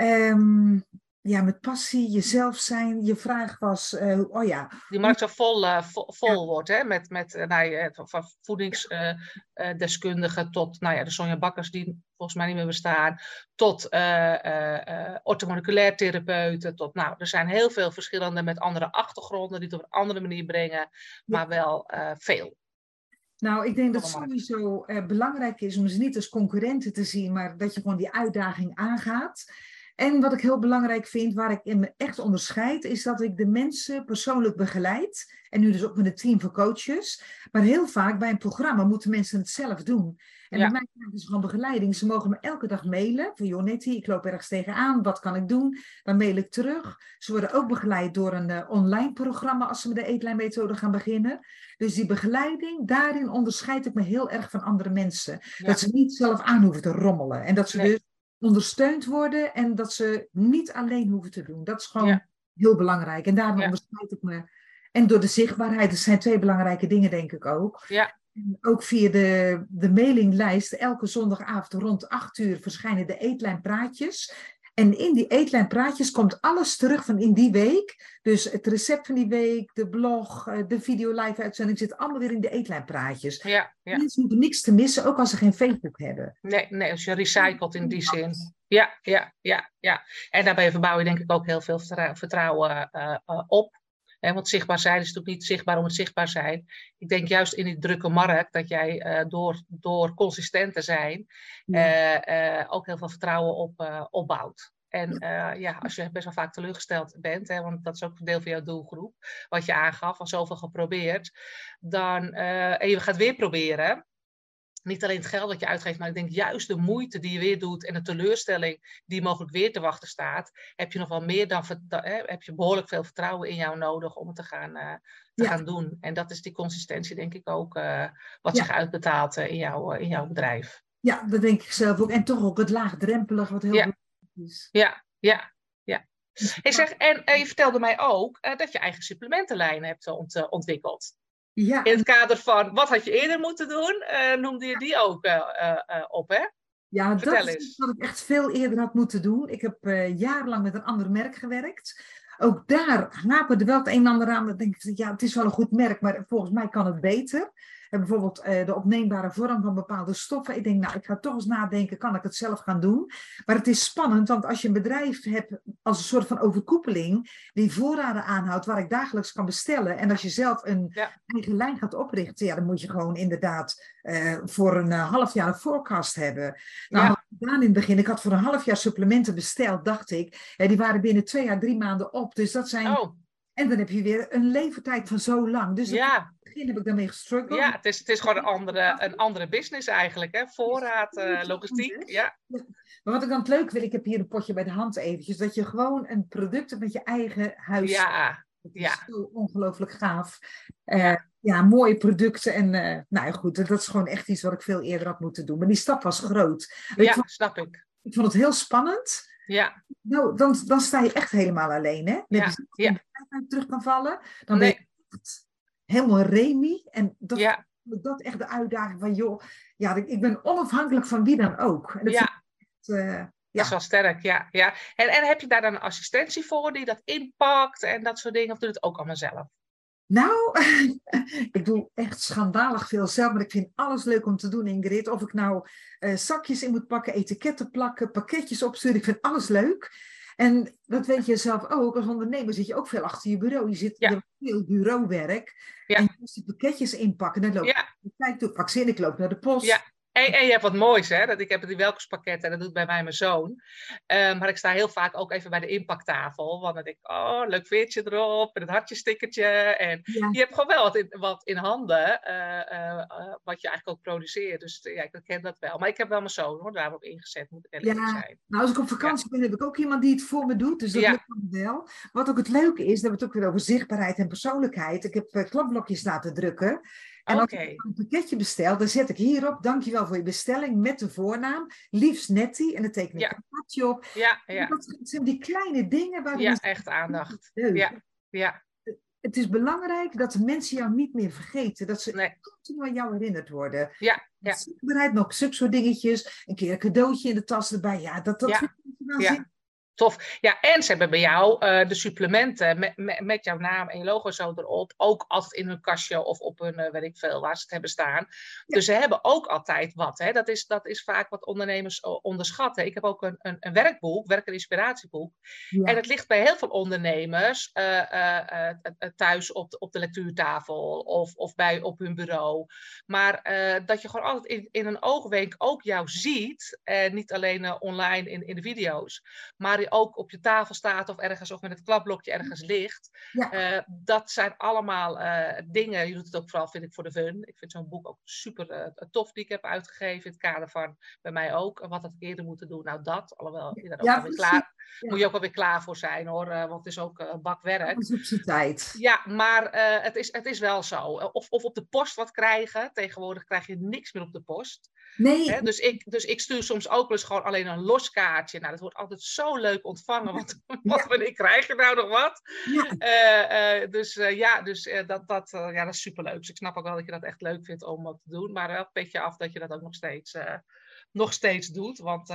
Um, ja, met passie, jezelf zijn. Je vraag was, uh, oh ja. Die markt zo vol, uh, vol, vol ja. wordt, hè? Met, met uh, nou ja, van voedingsdeskundigen tot, nou ja, de Sonja Bakkers die volgens mij niet meer bestaan, tot orthomoleculair therapeuten, tot, nou, er zijn heel veel verschillende met andere achtergronden die het op een andere manier brengen, maar wel veel. Nou, ik denk dat het sowieso belangrijk is om ze niet als concurrenten te zien, maar dat je gewoon die uitdaging aangaat. En wat ik heel belangrijk vind, waar ik in me echt onderscheid, is dat ik de mensen persoonlijk begeleid. En nu dus ook met een team van coaches. Maar heel vaak bij een programma moeten mensen het zelf doen. En bij mij krijgen ze gewoon begeleiding. Ze mogen me elke dag mailen. Van joh Nettie, ik loop ergens tegenaan. Wat kan ik doen? Dan mail ik terug. Ze worden ook begeleid door een uh, online programma als ze met de eetlijnmethode gaan beginnen. Dus die begeleiding, daarin onderscheid ik me heel erg van andere mensen. Dat ze niet zelf aan hoeven te rommelen. En dat ze dus ondersteund worden en dat ze niet alleen hoeven te doen. Dat is gewoon heel belangrijk. En daarom onderscheid ik me. En door de zichtbaarheid, dat zijn twee belangrijke dingen, denk ik ook. Ja. En ook via de, de mailinglijst, elke zondagavond rond 8 uur verschijnen de eetlijnpraatjes. En in die eetlijnpraatjes komt alles terug van in die week. Dus het recept van die week, de blog, eh, de video live uitzending zit allemaal weer in de eetlijnpraatjes. Ja, ja. Mensen hoeven niks te missen, ook als ze geen Facebook hebben. Nee, nee als je recycelt in die zin. Ja, ja, ja, ja. En daarbij verbouw je denk ik ook heel veel vertrouwen uh, uh, op. want zichtbaar zijn is natuurlijk niet zichtbaar om het zichtbaar zijn. Ik denk juist in die drukke markt dat jij uh, door, door consistent te zijn ja. ook heel veel vertrouwen op, opbouut. En ja, als je best wel vaak teleurgesteld bent, hè, want dat is ook een deel van jouw doelgroep, wat je aangaf, van zoveel geprobeerd, dan, en je gaat weer proberen, niet alleen het geld dat je uitgeeft, maar ik denk juist de moeite die je weer doet en de teleurstelling die mogelijk weer te wachten staat, heb je nog wel meer dan, heb je behoorlijk veel vertrouwen in jou nodig om het te gaan, uh, te gaan doen. En dat is die consistentie, denk ik ook, uh, wat ja. zich uitbetaalt uh, in, jou, in jouw bedrijf. Ja, dat denk ik zelf ook. En toch ook het laagdrempelig, wat heel ja. belangrijk is. Ja, ja, ja. Ik zeg, en je vertelde mij ook dat je eigen supplementenlijn hebt ont, ontwikkeld. Ja. In het kader van wat had je eerder moeten doen, uh, noemde je die ook uh, uh, op, hè? Ja, Vertel dat is wat ik echt veel eerder had moeten doen. Ik heb jarenlang met een ander merk gewerkt. Ook daar haperde wel het een en ander aan. Dan denk ik, ja, het is wel een goed merk, maar volgens mij kan het beter. En bijvoorbeeld uh, de opneembare vorm van bepaalde stoffen. Ik denk, nou, ik ga toch eens nadenken, kan ik het zelf gaan doen? Maar het is spannend, want als je een bedrijf hebt als een soort van overkoepeling, die voorraden aanhoudt waar ik dagelijks kan bestellen. En als je zelf een ja. eigen lijn gaat oprichten, ja, dan moet je gewoon inderdaad uh, voor een uh, half jaar een forecast hebben. Nou, Ja. gedaan in het begin, ik had voor een half jaar supplementen besteld, dacht ik. Ja, die waren binnen twee à drie maanden op. Dus dat zijn. Oh, En dan heb je weer een levertijd van zo lang. Dus ja. Begin heb ik daarmee gestruggeld. Ja, het is, het is gewoon een andere, een andere business eigenlijk, hè? Voorraad, uh, logistiek. Ja. Maar wat ik dan het leuk vind, ik heb hier een potje bij de hand eventjes, dat je gewoon een product hebt met je eigen huis. Ja, Dat is ja. zo ongelooflijk gaaf. Uh, ja, mooie producten. En uh, nou ja, goed, dat is gewoon echt iets wat ik veel eerder had moeten doen. Maar die stap was groot. ja ik, vond, snap ik. ik vond het heel spannend. Ja. Nou, dan, dan sta je echt helemaal alleen, hè? Dan ja. je ja. terug kan vallen. Dan nee. ben je echt helemaal remi. En dat, ja. dat echt de uitdaging van, joh, ja, ik ben onafhankelijk van wie dan ook. En dat ja. Echt, uh, ja. Dat is wel sterk, ja. ja. En, en heb je daar dan een assistentie voor die dat inpakt en dat soort dingen? Of doe je het ook allemaal zelf? Nou, ik doe echt schandalig veel zelf, maar ik vind alles leuk om te doen, Ingrid. Of ik nou uh, zakjes in moet pakken, etiketten plakken, pakketjes opsturen, ik vind alles leuk. En dat weet je zelf ook, als ondernemer zit je ook veel achter je bureau. Je zit ja. veel bureauwerk. Ja. En je moet die pakketjes inpakken. Dan loop ja. ik, doe ze in, ik loop naar de post. Ja. En, en, je hebt wat moois, hè? Dat ik heb die welkomstpakketten en dat doet bij mij mijn zoon. Uh, maar ik sta heel vaak ook even bij de inpaktafel. Want dan denk ik, oh, leuk veertje erop en het hartjestickertje. En ja. je hebt gewoon wel wat in, wat in handen, uh, uh, wat je eigenlijk ook produceert. Dus ja, ik ken dat wel. Maar ik heb wel mijn zoon hoor, daarop ingezet, moet ik eerlijk ja. zijn. Nou, als ik op vakantie ja. ben, heb ik ook iemand die het voor me doet. Dus dat lukt me wel. Wat ook het leuke is, dat we het ook weer over zichtbaarheid en persoonlijkheid. Ik heb klapblokjes laten drukken. En als okay. ik een pakketje bestel, dan zet ik hierop, dankjewel voor je bestelling, met de voornaam, liefst Nettie, en dan teken ik ja. een hartje op. Ja, ja. Dat zijn die kleine dingen waar Ja, echt aandacht. Ja, ja. Het is belangrijk dat de mensen jou niet meer vergeten, dat ze nee. continu aan jou herinnerd worden. Ja, ja. Zichtbaarheid, nog zulke soort dingetjes, een keer een cadeautje in de tas erbij, ja, dat, dat ja. vind ik wel ja. Tof. Ja, en ze hebben bij jou uh, de supplementen met, met, met, jouw naam en je logo zo erop. Ook altijd in hun kastje of op hun, uh, weet ik veel, waar ze het hebben staan. Ja. Dus ze hebben ook altijd wat. Hè? Dat, is, dat is vaak wat ondernemers onderschatten. Ik heb ook een, een, een werkboek, werk- en inspiratieboek. Ja. En het ligt bij heel veel ondernemers uh, thuis op de, op de lectuurtafel of, of bij, op hun bureau. Maar dat je gewoon altijd in, in een oogwenk ook jou ziet. En niet alleen online in, in de video's. Maar ook op je tafel staat of ergens of met het klapblokje ergens ligt. Ja. dat zijn allemaal dingen. Je doet het ook vooral, vind ik, voor de fun. Ik vind zo'n boek ook super tof die ik heb uitgegeven. In het kader van bij mij ook. Wat had ik eerder moeten doen? Nou, dat. Alhoewel je daar ook alweer klaar, moet je ook alweer klaar voor zijn hoor. want het is ook is op zijn tijd. Ja, maar het, is, het is wel zo. Of, of op de post wat krijgen. Tegenwoordig krijg je niks meer op de post. Nee. dus, ik, dus ik stuur soms ook wel eens gewoon alleen een los kaartje. Nou, dat wordt altijd zo leuk ontvangen. Want, ja. wanneer krijg je nou nog wat? Ja. Uh, uh, dus uh, ja, dus, dat, dat, ja, dat is superleuk. Dus ik snap ook wel dat je dat echt leuk vindt om wat te doen. Maar wel petje af dat je dat ook nog steeds, nog steeds doet. Want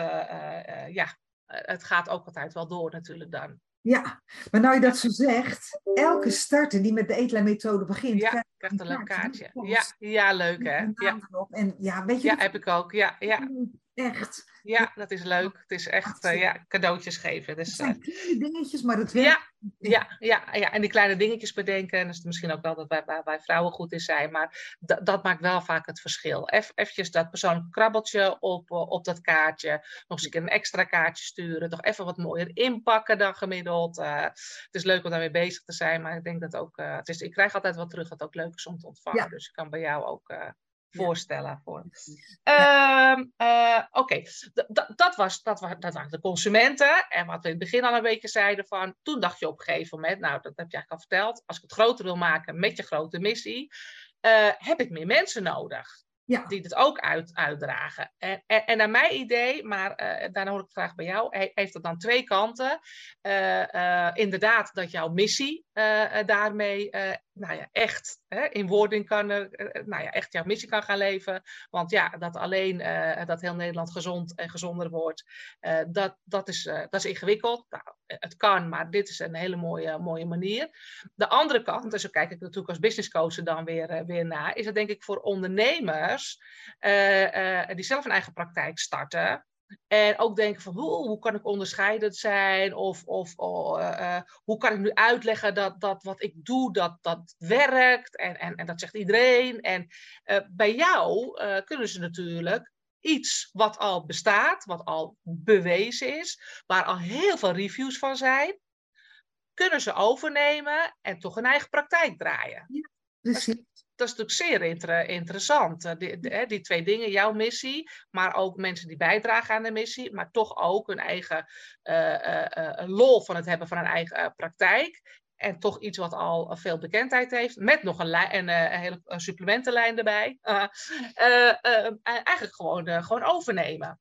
ja, het gaat ook altijd wel door natuurlijk dan. Ja, maar nou je dat zo zegt, elke starter die met de eetlijnmethode begint, ja, krijgt een leuk kaartje. Ja, ja, leuk hè. Ja. En ja, weet je, ja, heb ik ook. Ja, ja. Echt. Ja, dat is leuk. Het is echt uh, ja, cadeautjes geven. Dus, het zijn kleine dingetjes, maar het werkt. Ja, ja, ja, ja, en die kleine dingetjes bedenken. En dat is misschien ook wel dat wij, vrouwen goed in zijn. Maar dat maakt wel vaak het verschil. Even eventjes dat persoonlijke krabbeltje op, uh, op dat kaartje. Nog eens een keer een extra kaartje sturen. Toch even wat mooier inpakken dan gemiddeld. het is leuk om daarmee bezig te zijn. Maar ik denk dat ook... het is, ik krijg altijd wat terug wat ook leuk is om te ontvangen. Ja. Dus ik kan bij jou ook voorstellen. Voor. Um, uh, Oké, okay. dat, was, dat, was, dat waren de consumenten. En wat we in het begin al een beetje zeiden van, toen dacht je op een gegeven moment, nou dat heb je eigenlijk al verteld, als ik het groter wil maken met je grote missie, uh, heb ik meer mensen nodig. Ja. Die het ook uit, uitdragen. En, en, en, naar mijn idee, maar uh, daarna hoor ik graag bij jou, heeft het dan twee kanten. Uh, uh, inderdaad, dat jouw missie daarmee nou ja, echt hè, in wording kan, nou ja, echt jouw missie kan gaan leven. Want ja, dat alleen dat heel Nederland gezond en gezonder wordt, dat, dat, is, dat is ingewikkeld. Nou, het kan, maar dit is een hele mooie, mooie manier. De andere kant, en zo kijk ik natuurlijk als business coach dan weer, weer naar, is het denk ik voor ondernemers die zelf een eigen praktijk starten. En ook denken van hoe, hoe kan ik onderscheidend zijn? Of, of uh, hoe kan ik nu uitleggen dat, dat wat ik doe, dat dat werkt? En, en, en dat zegt iedereen. En bij jou kunnen ze natuurlijk iets wat al bestaat, wat al bewezen is, waar al heel veel reviews van zijn, kunnen ze overnemen en toch een eigen praktijk draaien. Ja, precies dat is natuurlijk zeer interessant. Eh, die, die, twee dingen, jouw missie, maar ook mensen die bijdragen aan de missie, maar toch ook hun eigen uh, uh, lol van het hebben van een eigen praktijk. En toch iets wat al veel bekendheid heeft, met nog een, een, een hele supplementenlijn erbij. eigenlijk gewoon, gewoon overnemen.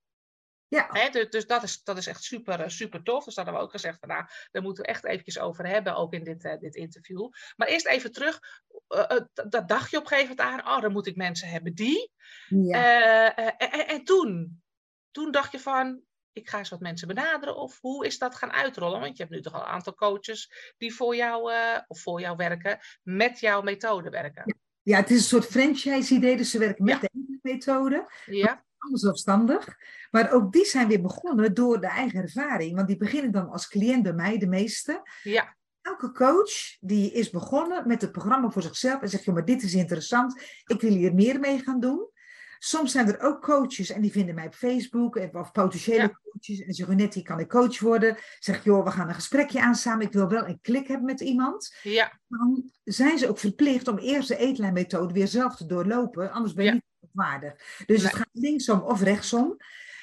Ja. dus, dus dat, is, dat is echt super, eh, super tof. Dus dat hebben we ook gezegd van nou, daar moeten we echt eventjes over hebben, ook in dit, uh, dit interview. Maar eerst even terug, uh, dat dacht je op een gegeven moment aan, oh, dan moet ik mensen hebben die. Ja. En, en, toen, toen dacht je van, ik ga eens wat mensen benaderen. Of hoe is dat gaan uitrollen? Want je hebt nu toch al een aantal coaches die voor jou, of voor jou werken, met jouw methode werken. Ja. ja het is een soort franchise-idee, dus ze werken met de methode. Ja zelfstandig. Maar ook die zijn weer begonnen door de eigen ervaring. Want die beginnen dan als cliënt bij mij, de meeste. Ja. Elke coach die is begonnen met het programma voor zichzelf en zegt, joh, maar dit is interessant, ik wil hier meer mee gaan doen. Soms zijn er ook coaches en die vinden mij op Facebook of potentiële coaches en zeggen net, kan ik coach worden. Zeg, joh, we gaan een gesprekje aan samen. Ik wil wel een klik hebben met iemand. Ja. Dan zijn ze ook verplicht om eerst de eetlijnmethode weer zelf te doorlopen. Anders ben je niet waardig. Dus het gaat linksom of rechtsom.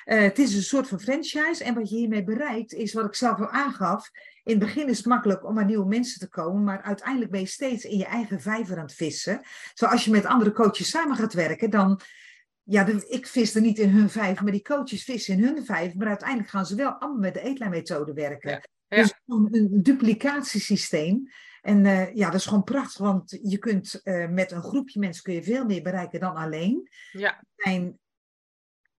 Uh, het is een soort van franchise. En wat je hiermee bereikt, is wat ik zelf al aangaf. In het begin is het makkelijk om aan nieuwe mensen te komen, maar uiteindelijk ben je steeds in je eigen vijver aan het vissen. Zoals je met andere coaches samen gaat werken, dan. Ja, ik vis er niet in hun vijver, maar die coaches vissen in hun vijver. Maar uiteindelijk gaan ze wel allemaal met de eetlijnmethode werken. Dus een, een duplicatiesysteem. En uh, ja, dat is gewoon prachtig, want je kunt uh, met een groepje mensen kun je veel meer bereiken dan alleen. Ja. Mijn,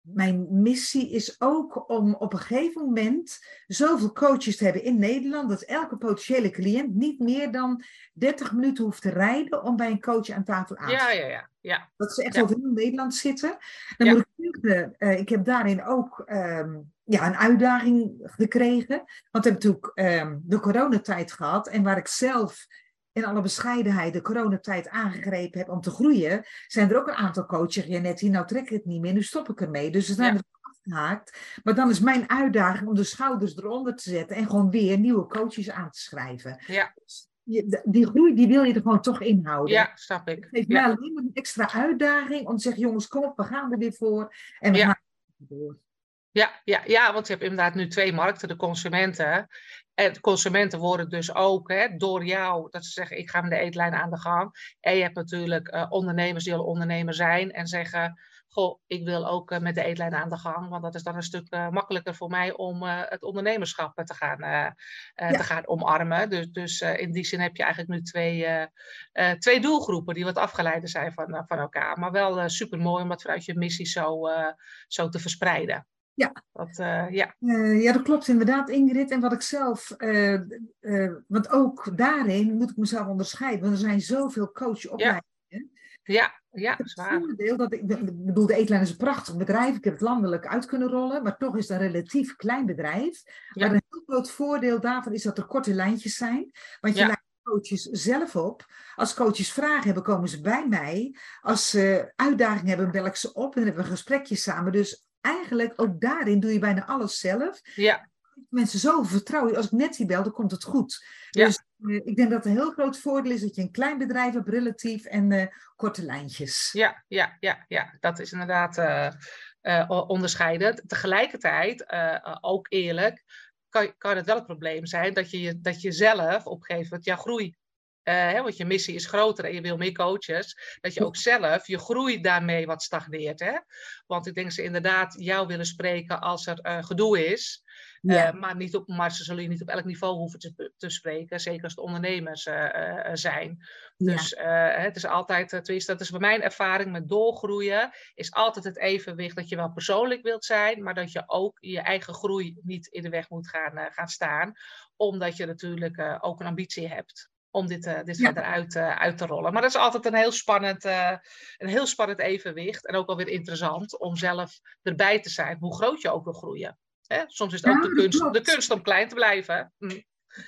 mijn missie is ook om op een gegeven moment zoveel coaches te hebben in Nederland, dat elke potentiële cliënt niet meer dan 30 minuten hoeft te rijden om bij een coach aan tafel aan te ja, ja, ja, ja. Dat ze echt over heel Nederland zitten. Dan moet ik, uh, ik heb daarin ook um, ja, een uitdaging gekregen. Want we hebben natuurlijk um, de coronatijd gehad. En waar ik zelf in alle bescheidenheid de coronatijd aangegrepen heb om te groeien, zijn er ook een aantal coaches. Ja, net hier, nou trek ik het niet meer, nu stop ik ermee. Dus er zijn ja. er vastgehaakt. Maar dan is mijn uitdaging om de schouders eronder te zetten en gewoon weer nieuwe coaches aan te schrijven. Ja. die groei die wil je er gewoon toch inhouden. Ja, snap ik. Het geeft ja. mij alleen maar een extra uitdaging om te zeggen, jongens, kom op, we gaan er weer voor. En we Ja. gaan er door. Ja, ja, ja, want je hebt inderdaad nu twee markten, de consumenten. En de consumenten worden dus ook hè, door jou, dat ze zeggen, ik ga met de eetlijn aan de gang. En je hebt natuurlijk eh, ondernemers die al ondernemer zijn en zeggen, goh, ik wil ook eh, met de eetlijn aan de gang. Want dat is dan een stuk eh, makkelijker voor mij om het ondernemerschap te gaan, Ja. te gaan omarmen. Dus, dus in die zin heb je eigenlijk nu twee, twee doelgroepen die wat afgeleiden zijn van, van elkaar. Maar wel super mooi om dat vanuit je missie zo, zo te verspreiden. Ja. Dat, eh, ja. Eh, ja, dat klopt inderdaad, Ingrid. En wat ik zelf, eh, want ook daarin moet ik mezelf onderscheiden, want er zijn zoveel coachopleidingen. Ja, ja, Het zwaar. voordeel dat ik, ik bedoel, de Eetlijn is een prachtig bedrijf. Ik heb het landelijk uit kunnen rollen, maar toch is het een relatief klein bedrijf. Ja. Maar een heel groot voordeel daarvan is dat er korte lijntjes zijn. Want je Ja. coaches zelf op. Als coaches vragen hebben, komen ze bij mij. Als ze uitdagingen hebben, bel ik ze op en dan hebben we een gesprekje samen. Dus eigenlijk ook daarin doe je bijna alles zelf. Ja, Mensen zo vertrouwen. Als ik net die bel, dan komt het goed. Ja. Dus eh, ik denk dat een heel groot voordeel is dat je een klein bedrijf hebt, relatief en eh, korte lijntjes. ja, ja, ja, ja. Dat is inderdaad eh, onderscheidend. Tegelijkertijd, ook eerlijk, kan, kan het wel het probleem zijn dat je, dat je zelf op een gegeven moment jouw groei. Hè, want je missie is groter en je wil meer coaches. Dat je ook zelf je groei daarmee wat stagneert. Hè? Want ik denk ze inderdaad jou willen spreken als er eh, gedoe is. Ja. Eh, maar, niet op, maar ze zullen je niet op elk niveau hoeven te, te spreken. Zeker als het ondernemers zijn. Dus het is altijd, tenminste, dat is bij mijn ervaring met doorgroeien, is altijd het evenwicht dat je wel persoonlijk wilt zijn, maar dat je ook je eigen groei niet in de weg moet gaan, gaan staan. Omdat je natuurlijk ook een ambitie hebt om dit, eh, dit Ja. verder uit, eh, uit te rollen. Maar dat is altijd een heel, spannend, eh, een heel spannend evenwicht. En ook wel weer interessant om zelf erbij te zijn, hoe groot je ook wil groeien. Hè? Soms is het Ja, ook de kunst, de kunst om klein te blijven. Hm.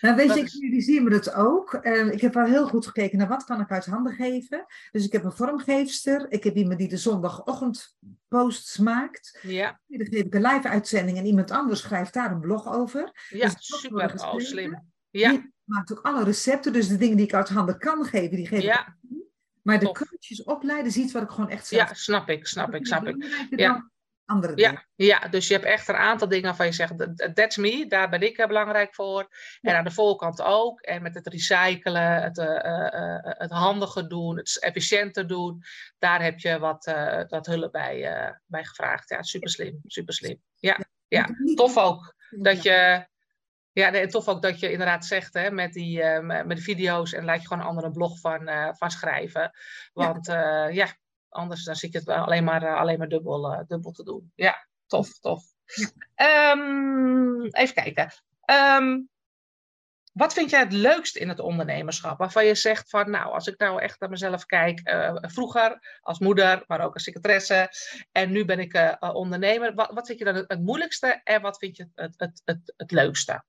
Nou, weet Dat je, ik realiseer me dat ook. Ik heb wel heel goed gekeken naar wat kan ik uit handen geven. Dus ik heb een vormgeefster. Ik heb iemand die de zondagochtend posts maakt. Ja, Dan geef ik een live uitzending en iemand anders schrijft daar een blog over. ja Dus super. Oh, slim. Ja, maakt ook alle recepten. Dus de dingen die ik uit handen kan geven, die geef ik Ja. aan die. Maar de coaches opleiden is iets wat ik gewoon echt zelf ja, snap ik, snap ik, snap ik. Ja. andere dingen. Ja, dus je hebt echt een aantal dingen waarvan je zegt, that- that's me, daar ben ik belangrijk voor. En aan de voorkant ook. En met het recyclen, het, eh, eh, eh, het handiger doen, het efficiënter doen, daar heb je wat, eh, wat hulp bij, bij gevraagd. Ja, super slim, super slim. Ja, ja. Tof ook dat je... Ja, nee, tof ook dat je inderdaad zegt hè, met, die, eh, met de video's en laat je gewoon een andere blog van, eh, van schrijven. Want ja. ja, anders dan zie ik het alleen maar, eh, alleen maar dubbel, eh, dubbel te doen. Ja, tof, tof. Ja. Ehm, even kijken. Ehm, wat vind jij het leukst in het ondernemerschap? Waarvan je zegt van, nou, als ik nou echt naar mezelf kijk, eh, vroeger als moeder, maar ook als secretaresse, en nu ben ik eh, eh, ondernemer. Wat, wat vind je dan het, het moeilijkste en wat vind je het, het, het, het leukste?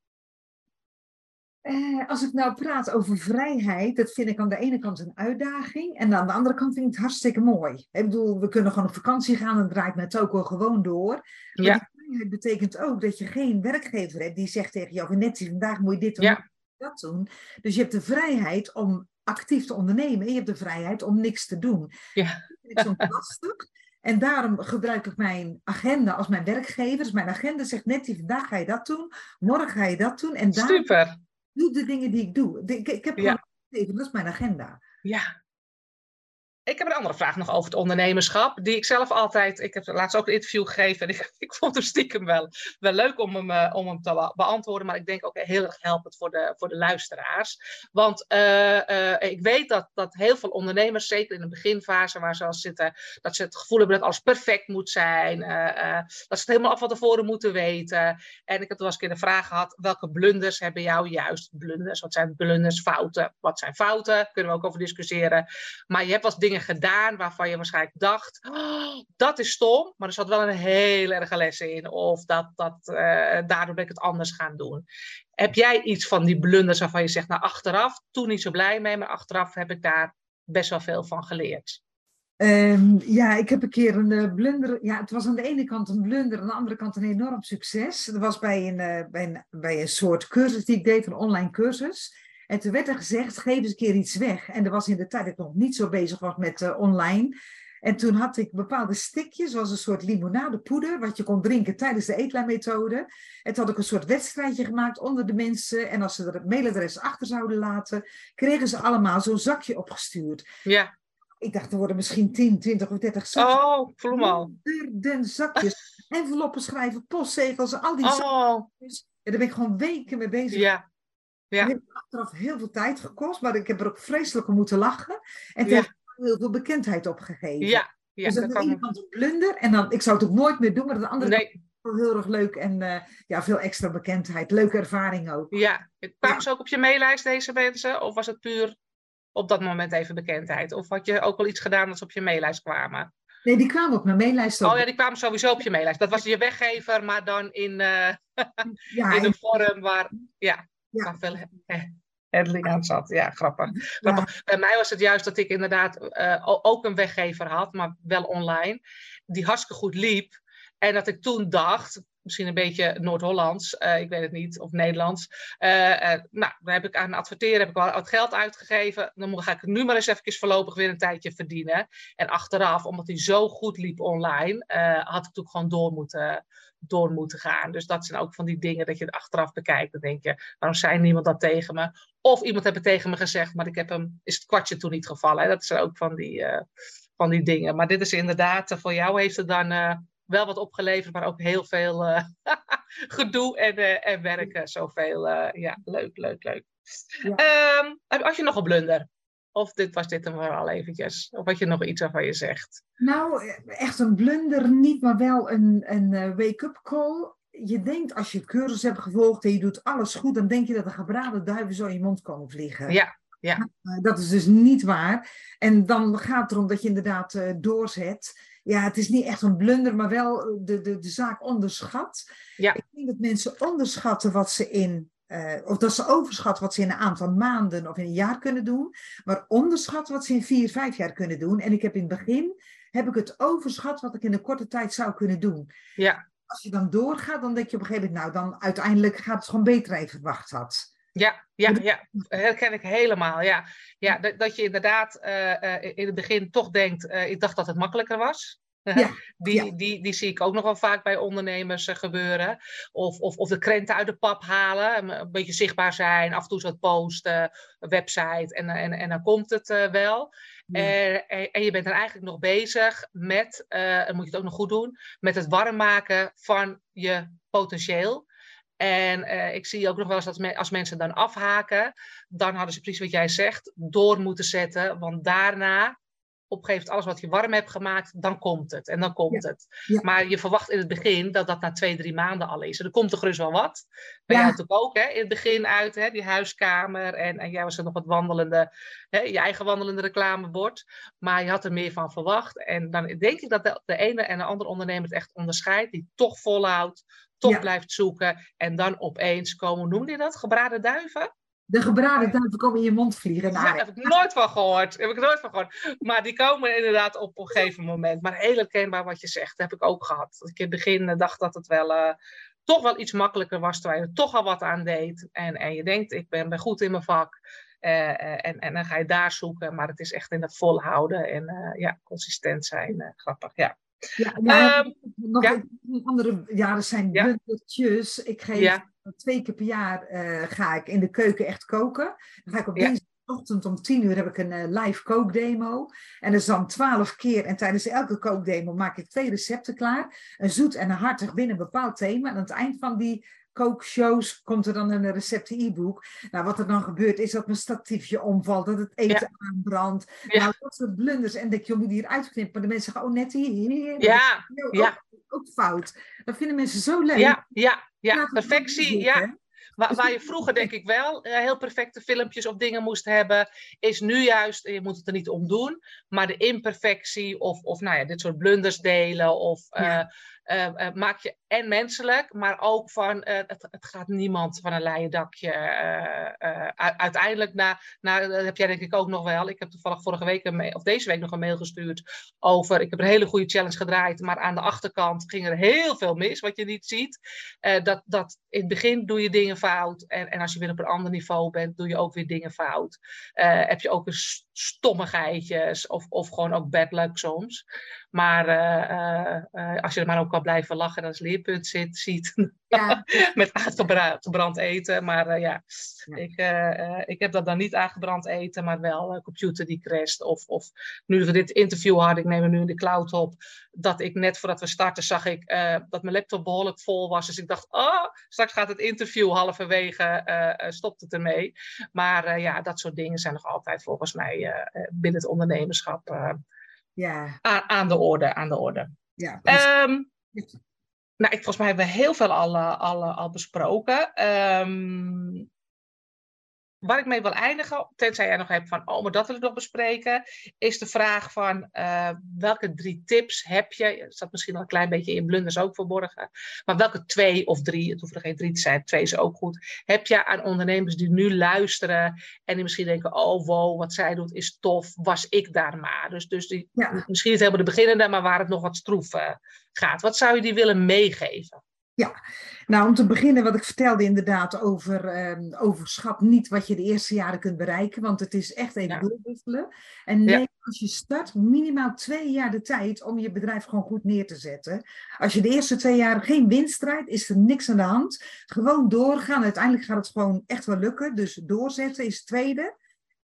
Eh, als ik nou praat over vrijheid, dat vind ik aan de ene kant een uitdaging. En aan de andere kant vind ik het hartstikke mooi. Ik bedoel, we kunnen gewoon op vakantie gaan en draait met ook wel gewoon door. Maar Ja. die vrijheid betekent ook dat je geen werkgever hebt die zegt tegen jou, Nettie, vandaag moet je dit doen, Ja. dat doen. Dus je hebt de vrijheid om actief te ondernemen en je hebt de vrijheid om niks te doen. Ja. Dat vind ik soms lastig. En daarom gebruik ik mijn agenda als mijn werkgever. Dus mijn agenda zegt Nettie, vandaag ga je dat doen, morgen ga je dat doen. En daar Super. Doe de dingen die ik doe. Ik, ik heb Ja. gewoon even, dat is mijn agenda. Ja. Ik heb een andere vraag nog over het ondernemerschap. Die ik zelf altijd. Ik heb laatst ook een interview gegeven. En ik, ik vond hem stiekem wel, wel leuk om hem, eh, om hem te be- beantwoorden. Maar ik denk ook heel erg helpend voor de, voor de luisteraars. Want eh, eh, ik weet dat, dat heel veel ondernemers, zeker in de beginfase waar ze al zitten, dat ze het gevoel hebben dat alles perfect moet zijn. dat ze het helemaal af van tevoren moeten weten. En ik heb wel eens een keer de vraag gehad: welke blunders hebben jou juist blunders? Wat zijn blunders, fouten? Wat zijn fouten? Kunnen we ook over discussiëren. Maar je hebt wel eens gedaan waarvan je waarschijnlijk dacht: "Oh, dat is stom, maar er zat wel een heel erge les in. Of dat, dat, eh, daardoor ben ik het anders gaan doen. Heb jij iets van die blunders waarvan je zegt: Nou, achteraf, toen niet zo blij mee, maar achteraf heb ik daar best wel veel van geleerd? Ehm, ja, ik heb een keer een uh, blunder. Ja, het was aan de ene kant een blunder, aan de andere kant een enorm succes. Dat was bij een, uh, bij, een, bij een soort cursus die ik deed, een online cursus. En toen werd er gezegd, geef eens een keer iets weg. En er was in de tijd dat ik nog niet zo bezig was met uh, online. En toen had ik bepaalde stikjes, zoals een soort limonadepoeder, wat je kon drinken tijdens de eetlaarmethode. En toen had ik een soort wedstrijdje gemaakt onder de mensen. En als ze er het mailadres achter zouden laten, kregen ze allemaal zo'n zakje opgestuurd. Ja. Ik dacht, er worden misschien 10, 20 of 30 zakjes. Oh, voel al. Honderden zakjes. Enveloppen schrijven, postzegels, al die Oh, zakjes. En daar ben ik gewoon weken mee bezig. ja. Ja. Het heeft achteraf heel veel tijd gekost, maar ik heb er ook vreselijk om moeten lachen. En het Ja. heeft heel veel bekendheid opgegeven. Ja, ja, dus dat aan de kan. ene kant een blunder en dan, ik zou het ook nooit meer doen, maar aan de andere Nee, kant heel erg leuk en eh, ja, veel extra bekendheid. Leuke ervaring ook. ja. Kwamen ze ook op je maillijst, deze mensen? Of was het puur op dat moment even bekendheid? Of had je ook wel iets gedaan dat ze op je maillijst kwamen? Nee, die kwamen op mijn maillijst ook. Oh ja, die kwamen sowieso op je maillijst. Dat was je weggever, maar dan in, eh, Ja, in en- een vorm waar, ja, Ja. veel eh, handling aan zat. Ja, grappig. ja. Bij mij was het juist dat ik inderdaad eh, ook een weggever had, maar wel online, die hartstikke goed liep. En dat ik toen dacht, misschien een beetje Noord-Hollands, eh, ik weet het niet, of Nederlands. eh, eh, nou, daar heb ik aan adverteren, heb ik wel wat geld uitgegeven. Dan ga ik het nu maar eens even voorlopig weer een tijdje verdienen. En achteraf, omdat hij zo goed liep online, had ik natuurlijk gewoon door moeten, door moeten gaan. Dus dat zijn ook van die dingen dat je achteraf bekijkt. Dan denk je, waarom zei niemand dat tegen me? Of iemand heeft het tegen me gezegd, maar ik heb hem, is het kwartje toen niet gevallen. Dat zijn ook van die, van die dingen. Maar dit is inderdaad, voor jou heeft het dan wel wat opgeleverd, maar ook heel veel eh, gedoe en, eh, en werken. Zoveel, eh, ja, leuk, leuk, leuk. Ja. Ehm, had je nog een blunder? Of dit was dit hem vooral eventjes? Of had je nog iets waarvan je zegt? Nou, echt een blunder niet, maar wel een, een wake-up call. Je denkt als je cursus hebt gevolgd en je doet alles goed, dan denk je dat de gebraden duiven zo in je mond komen vliegen. Ja, Uh, Dat is dus niet waar. En dan gaat het erom dat je inderdaad doorzet. Ja, het is niet echt een blunder, maar wel eh, de, de, de zaak onderschat. Ja. Ik denk dat mensen onderschatten wat ze in, eh, of dat ze overschatten wat ze in een aantal maanden of in een jaar kunnen doen, maar onderschatten wat ze in vier, vijf jaar kunnen doen. En ik heb in het begin, heb ik het overschat wat ik in een korte tijd zou kunnen doen. ja, Als je dan doorgaat, dan denk je op een gegeven moment, nou dan uiteindelijk gaat het gewoon beter dan je verwacht had. Ja, ja, ja, herken ik helemaal. Ja, ja dat, dat je inderdaad eh, eh, in het begin toch denkt, eh, ik dacht dat het makkelijker was. Ja, Die, ja. Die, die zie ik ook nog wel vaak bij ondernemers gebeuren. Of, of, of de krenten uit de pap halen, een, beetje zichtbaar zijn, af en toe wat posten, website en, en, en dan komt het wel. Ja. En, en, en je bent dan eigenlijk nog bezig met, eh, dan moet je het ook nog goed doen, met het warm maken van je potentieel. En eh, ik zie ook nog wel eens dat me- als mensen dan afhaken, dan hadden ze precies wat jij zegt, door moeten zetten. Want daarna, op een gegeven moment, alles wat je warm hebt gemaakt, dan komt het. En dan komt het. Ja. Maar je verwacht in het begin dat dat na twee, drie maanden al is. En er komt er gerust wel wat. Bij Ja. jou natuurlijk ook, hè? in het begin uit, hè? die huiskamer. En, en jij was er nog wat wandelende, hè? je eigen wandelende reclamebord. Maar je had er meer van verwacht. En dan denk ik dat de, de ene en de andere ondernemer het echt onderscheidt. Die toch volhoudt, toch Ja. blijft zoeken. En dan opeens komen, noemde je dat? Gebraden duiven? De gebraden duiven komen in je mond vliegen. Nou, Ja, daar heb ik nooit van gehoord. Heb ik nooit van gehoord. Maar die komen inderdaad op een gegeven moment. Maar heel herkenbaar wat je zegt, heb ik ook gehad. Dat ik in het begin eh, dacht dat het wel eh, toch wel iets makkelijker was, terwijl je er toch al wat aan deed. En, en je denkt, ik ben, ben goed in mijn vak. Eh, en, en dan ga je daar zoeken. Maar het is echt in het volhouden en ja, consistent zijn. grappig, ja. Ja, Ehm, nog ja. een andere, ja, er zijn Ja. blundertjes. Ik geef twee keer per jaar eh, ga ik in de keuken echt koken. Dan ga ik op Ja. Dinsdagochtend om tien uur heb ik een eh, live kookdemo. En dat is dan twaalf keer. En tijdens elke kookdemo maak ik twee recepten klaar. Een zoet en een hartig binnen een bepaald thema. En aan het eind van die kookshows komt er dan een recepten e-book. Nou, wat er dan gebeurt is dat mijn statiefje omvalt, dat het eten aanbrandt. Ja. Nou, dat soort blunders. En denk je, je moet die eruit knippen. Maar de mensen zeggen, oh Nettie, heerlijk. Ja, Ook- ja. Ook, fout. Dat vinden mensen zo leuk. ja, ja, ja. Perfectie, ja. Waar, waar je vroeger denk ik wel eh, heel perfecte filmpjes of dingen moest hebben, is nu juist, je moet het er niet om doen, maar de imperfectie of, of nou ja, dit soort blunders delen of Ja. Eh, maak je en menselijk, maar ook van het, het, gaat niemand van een leien dakje. uiteindelijk, na, dat heb jij denk ik ook nog wel. Ik heb toevallig vorige week, of deze week nog een mail gestuurd over. Ik heb een hele goede challenge gedraaid, maar aan de achterkant ging er heel veel mis, wat je niet ziet. dat, dat in het begin doe je dingen fout. En, en als je weer op een ander niveau bent, doe je ook weer dingen fout. heb je ook een stommigheidjes of, of gewoon ook bad luck soms. Maar uh, uh, als je er maar ook kan blijven lachen en als leerpunt zit, ziet ja. met aangebrand eten. Maar ja, ja. Ik, ik heb dat dan niet aangebrand eten, maar wel computer die crasht. Of, of nu we dit interview hadden, ik neem hem nu in de cloud op, dat ik net voordat we starten zag ik dat mijn laptop behoorlijk vol was. Dus ik dacht, oh, straks gaat het interview halverwege, stopt het ermee. Maar ja, dat soort dingen zijn nog altijd volgens mij binnen het ondernemerschap ja. aan, aan, de orde. Aan de orde. Ja, um, nou, ik, volgens mij hebben we heel veel al, al, al besproken. Um, waar ik mee wil eindigen, tenzij jij nog hebt van, oh, maar dat wil ik nog bespreken, is de vraag van uh, welke drie tips heb je? Dat staat misschien al een klein beetje in blunders ook verborgen. Maar welke twee of drie, het hoeft er geen drie te zijn, twee is ook goed. Heb je aan ondernemers die nu luisteren en die misschien denken, oh wow, wat zij doet is tof, was ik daar maar. Dus, dus die, ja. misschien niet helemaal de beginnende, maar waar het nog wat stroef uh, gaat. Wat zou je die willen meegeven? Ja, nou om te beginnen wat ik vertelde inderdaad over um, overschat niet wat je de eerste jaren kunt bereiken, want het is echt even ja. doorwisselen. En neem als je start minimaal twee jaar de tijd om je bedrijf gewoon goed neer te zetten. Als je de eerste twee jaar geen winst draait, is er niks aan de hand. Gewoon doorgaan, uiteindelijk gaat het gewoon echt wel lukken. Dus doorzetten is het tweede.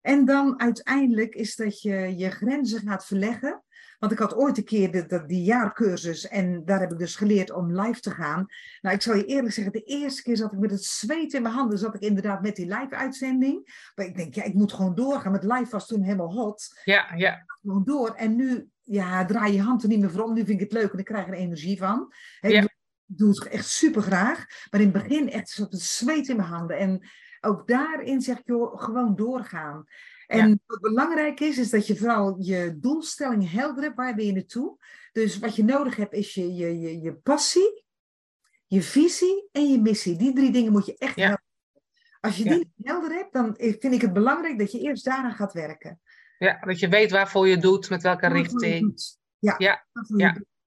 En dan uiteindelijk is dat je je grenzen gaat verleggen. Want ik had ooit een keer de, die jaarcursus en daar heb ik dus geleerd om live te gaan. Nou, ik zal je eerlijk zeggen, de eerste keer zat ik met het zweet in mijn handen, zat ik inderdaad met die live-uitzending. Maar ik denk, ja, ik moet gewoon doorgaan. Met live was toen helemaal hot. Ja, ja. Gewoon door. En nu, ja, draai je hand er niet meer voor om. Nu vind ik het leuk en ik krijg er energie van. ja. Ik doe het echt super graag. Maar in het begin echt zat het zweet in mijn handen. En ook daarin zeg ik, joh, gewoon doorgaan. En wat belangrijk is, is dat je vooral je doelstelling helder hebt. Waar ben je naartoe? Dus wat je nodig hebt, is je, je, je, je passie, je visie en je missie. Die drie dingen moet je echt ja. helder Als je die helder hebt, dan vind ik het belangrijk dat je eerst daaraan gaat werken. Ja, dat je weet waarvoor je doet, met welke richting. Ja, ja.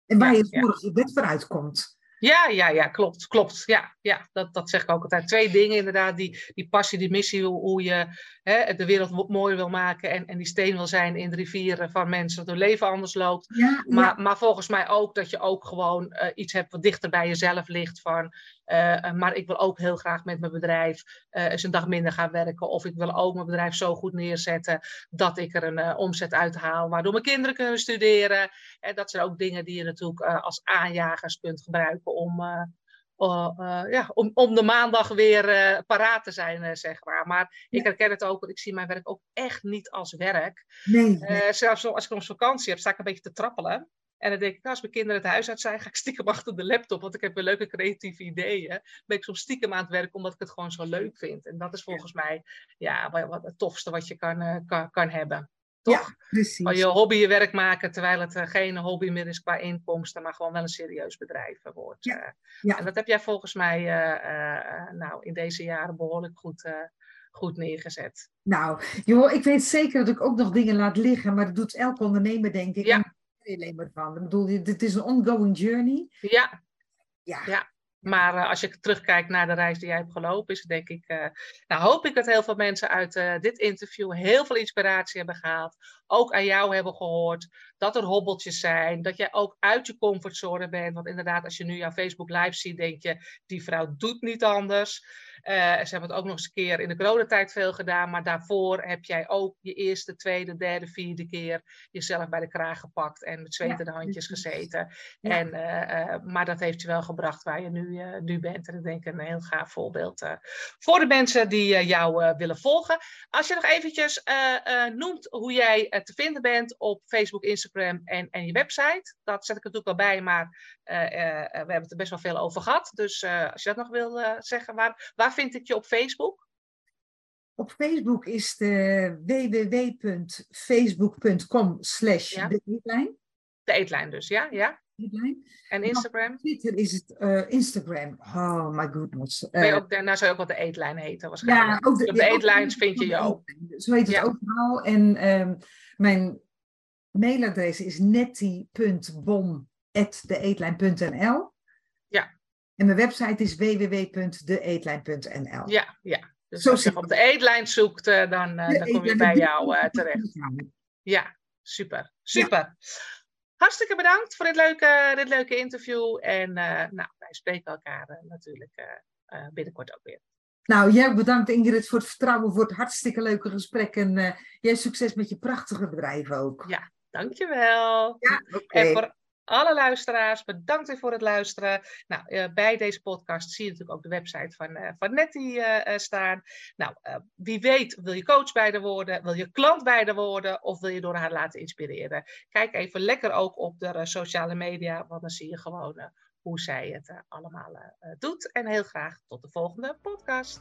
En waar je bed vooruit komt. Ja, ja, ja, klopt, klopt. Ja, ja dat, dat zeg ik ook altijd. Twee dingen inderdaad, die, die passie, die missie, hoe, je hè, de wereld mooier wil maken en, en die steen wil zijn in de rivieren van mensen, dat hun leven anders loopt. Ja, maar, maar volgens mij ook dat je ook gewoon uh, iets hebt wat dichter bij jezelf ligt van, uh, maar ik wil ook heel graag met mijn bedrijf uh, eens een dag minder gaan werken. Of ik wil ook mijn bedrijf zo goed neerzetten dat ik er een omzet uithaal, waardoor mijn kinderen kunnen studeren. En dat zijn ook dingen die je natuurlijk als aanjagers kunt gebruiken om, ja, om, om de maandag weer paraat te zijn, zeg maar. Maar ik herken het ook, want ik zie mijn werk ook echt niet als werk. Nee, nee. zelfs als ik op vakantie heb, sta ik een beetje te trappelen. En dan denk ik, nou, als mijn kinderen het huis uit zijn, ga ik stiekem achter de laptop, want ik heb weer leuke creatieve ideeën. Ben ik soms stiekem aan het werk, omdat ik het gewoon zo leuk vind. En dat is volgens mij ja, wat, het tofste wat je kan, kan, kan hebben. Toch? Ja, precies. Van je hobby je werk maken, terwijl het uh, geen hobby meer is qua inkomsten, maar gewoon wel een serieus bedrijf wordt. Ja. Uh, ja. En dat heb jij volgens mij nou, in deze jaren behoorlijk goed, goed neergezet. Nou, joh, ik weet zeker dat ik ook nog dingen laat liggen, maar dat doet elk ondernemer, denk ik. Ja. En alleen maar van. Ik bedoel, dit is een ongoing journey. Ja. Ja. ja. Maar uh, als je terugkijkt naar de reis die jij hebt gelopen, is denk ik, uh, nou hoop ik dat heel veel mensen uit uh, dit interview heel veel inspiratie hebben gehaald. Ook aan jou hebben gehoord dat er hobbeltjes zijn, dat jij ook uit je comfortzone bent. Want inderdaad, als je nu jouw Facebook live ziet, denk je, die vrouw doet niet anders. Uh, ze hebben het ook nog eens een keer in de coronatijd veel gedaan, maar daarvoor heb jij ook je eerste, tweede, derde, vierde keer jezelf bij de kraag gepakt en met zwetende ja. handjes gezeten. En, uh, uh, maar dat heeft je wel gebracht waar je nu, nu bent. En ik denk een heel gaaf voorbeeld voor de mensen die jou willen volgen. Als je nog eventjes noemt hoe jij te vinden bent op Facebook, Instagram en, en je website. Dat zet ik natuurlijk wel bij, maar we hebben het er best wel veel over gehad. Dus als je dat nog wil zeggen, waar, waar vind ik je op Facebook? Op Facebook is de www.facebook.com slash de eetlijn. De eetlijn dus, ja? ja. En Instagram? Twitter is het uh, Instagram. Oh my goodness. Uh, ook, zou je ook wat de eetlijn heten waarschijnlijk. Ja, ook de, de vind je je ook. Zo heet het ja. overal. En um, mijn mailadres is nettie.bom.deetlijn.nl Ja. En mijn website is www.deetlijn.nl. Ja, ja. Dus als je op de eetlijn zoekt, uh, dan, uh, dan kom je bij jou uh, terecht. Ja, super. Super. Ja. Hartstikke bedankt voor dit leuke, dit leuke interview. En nou, wij spreken elkaar natuurlijk binnenkort ook weer. Nou, jij bedankt Ingrid voor het vertrouwen, voor het hartstikke leuke gesprek. En jij succes met je prachtige bedrijf ook. Ja, dankjewel. Ja. Okay alle luisteraars, bedankt weer voor het luisteren. Nou, uh, bij deze podcast zie je natuurlijk ook de website van, uh, van Nettie uh, staan. Nou, wie weet wil je coach bij de woorden, wil je klant bij de woorden of wil je door haar laten inspireren. Kijk even lekker ook op de sociale media, want dan zie je gewoon hoe zij het allemaal doet. En heel graag tot de volgende podcast.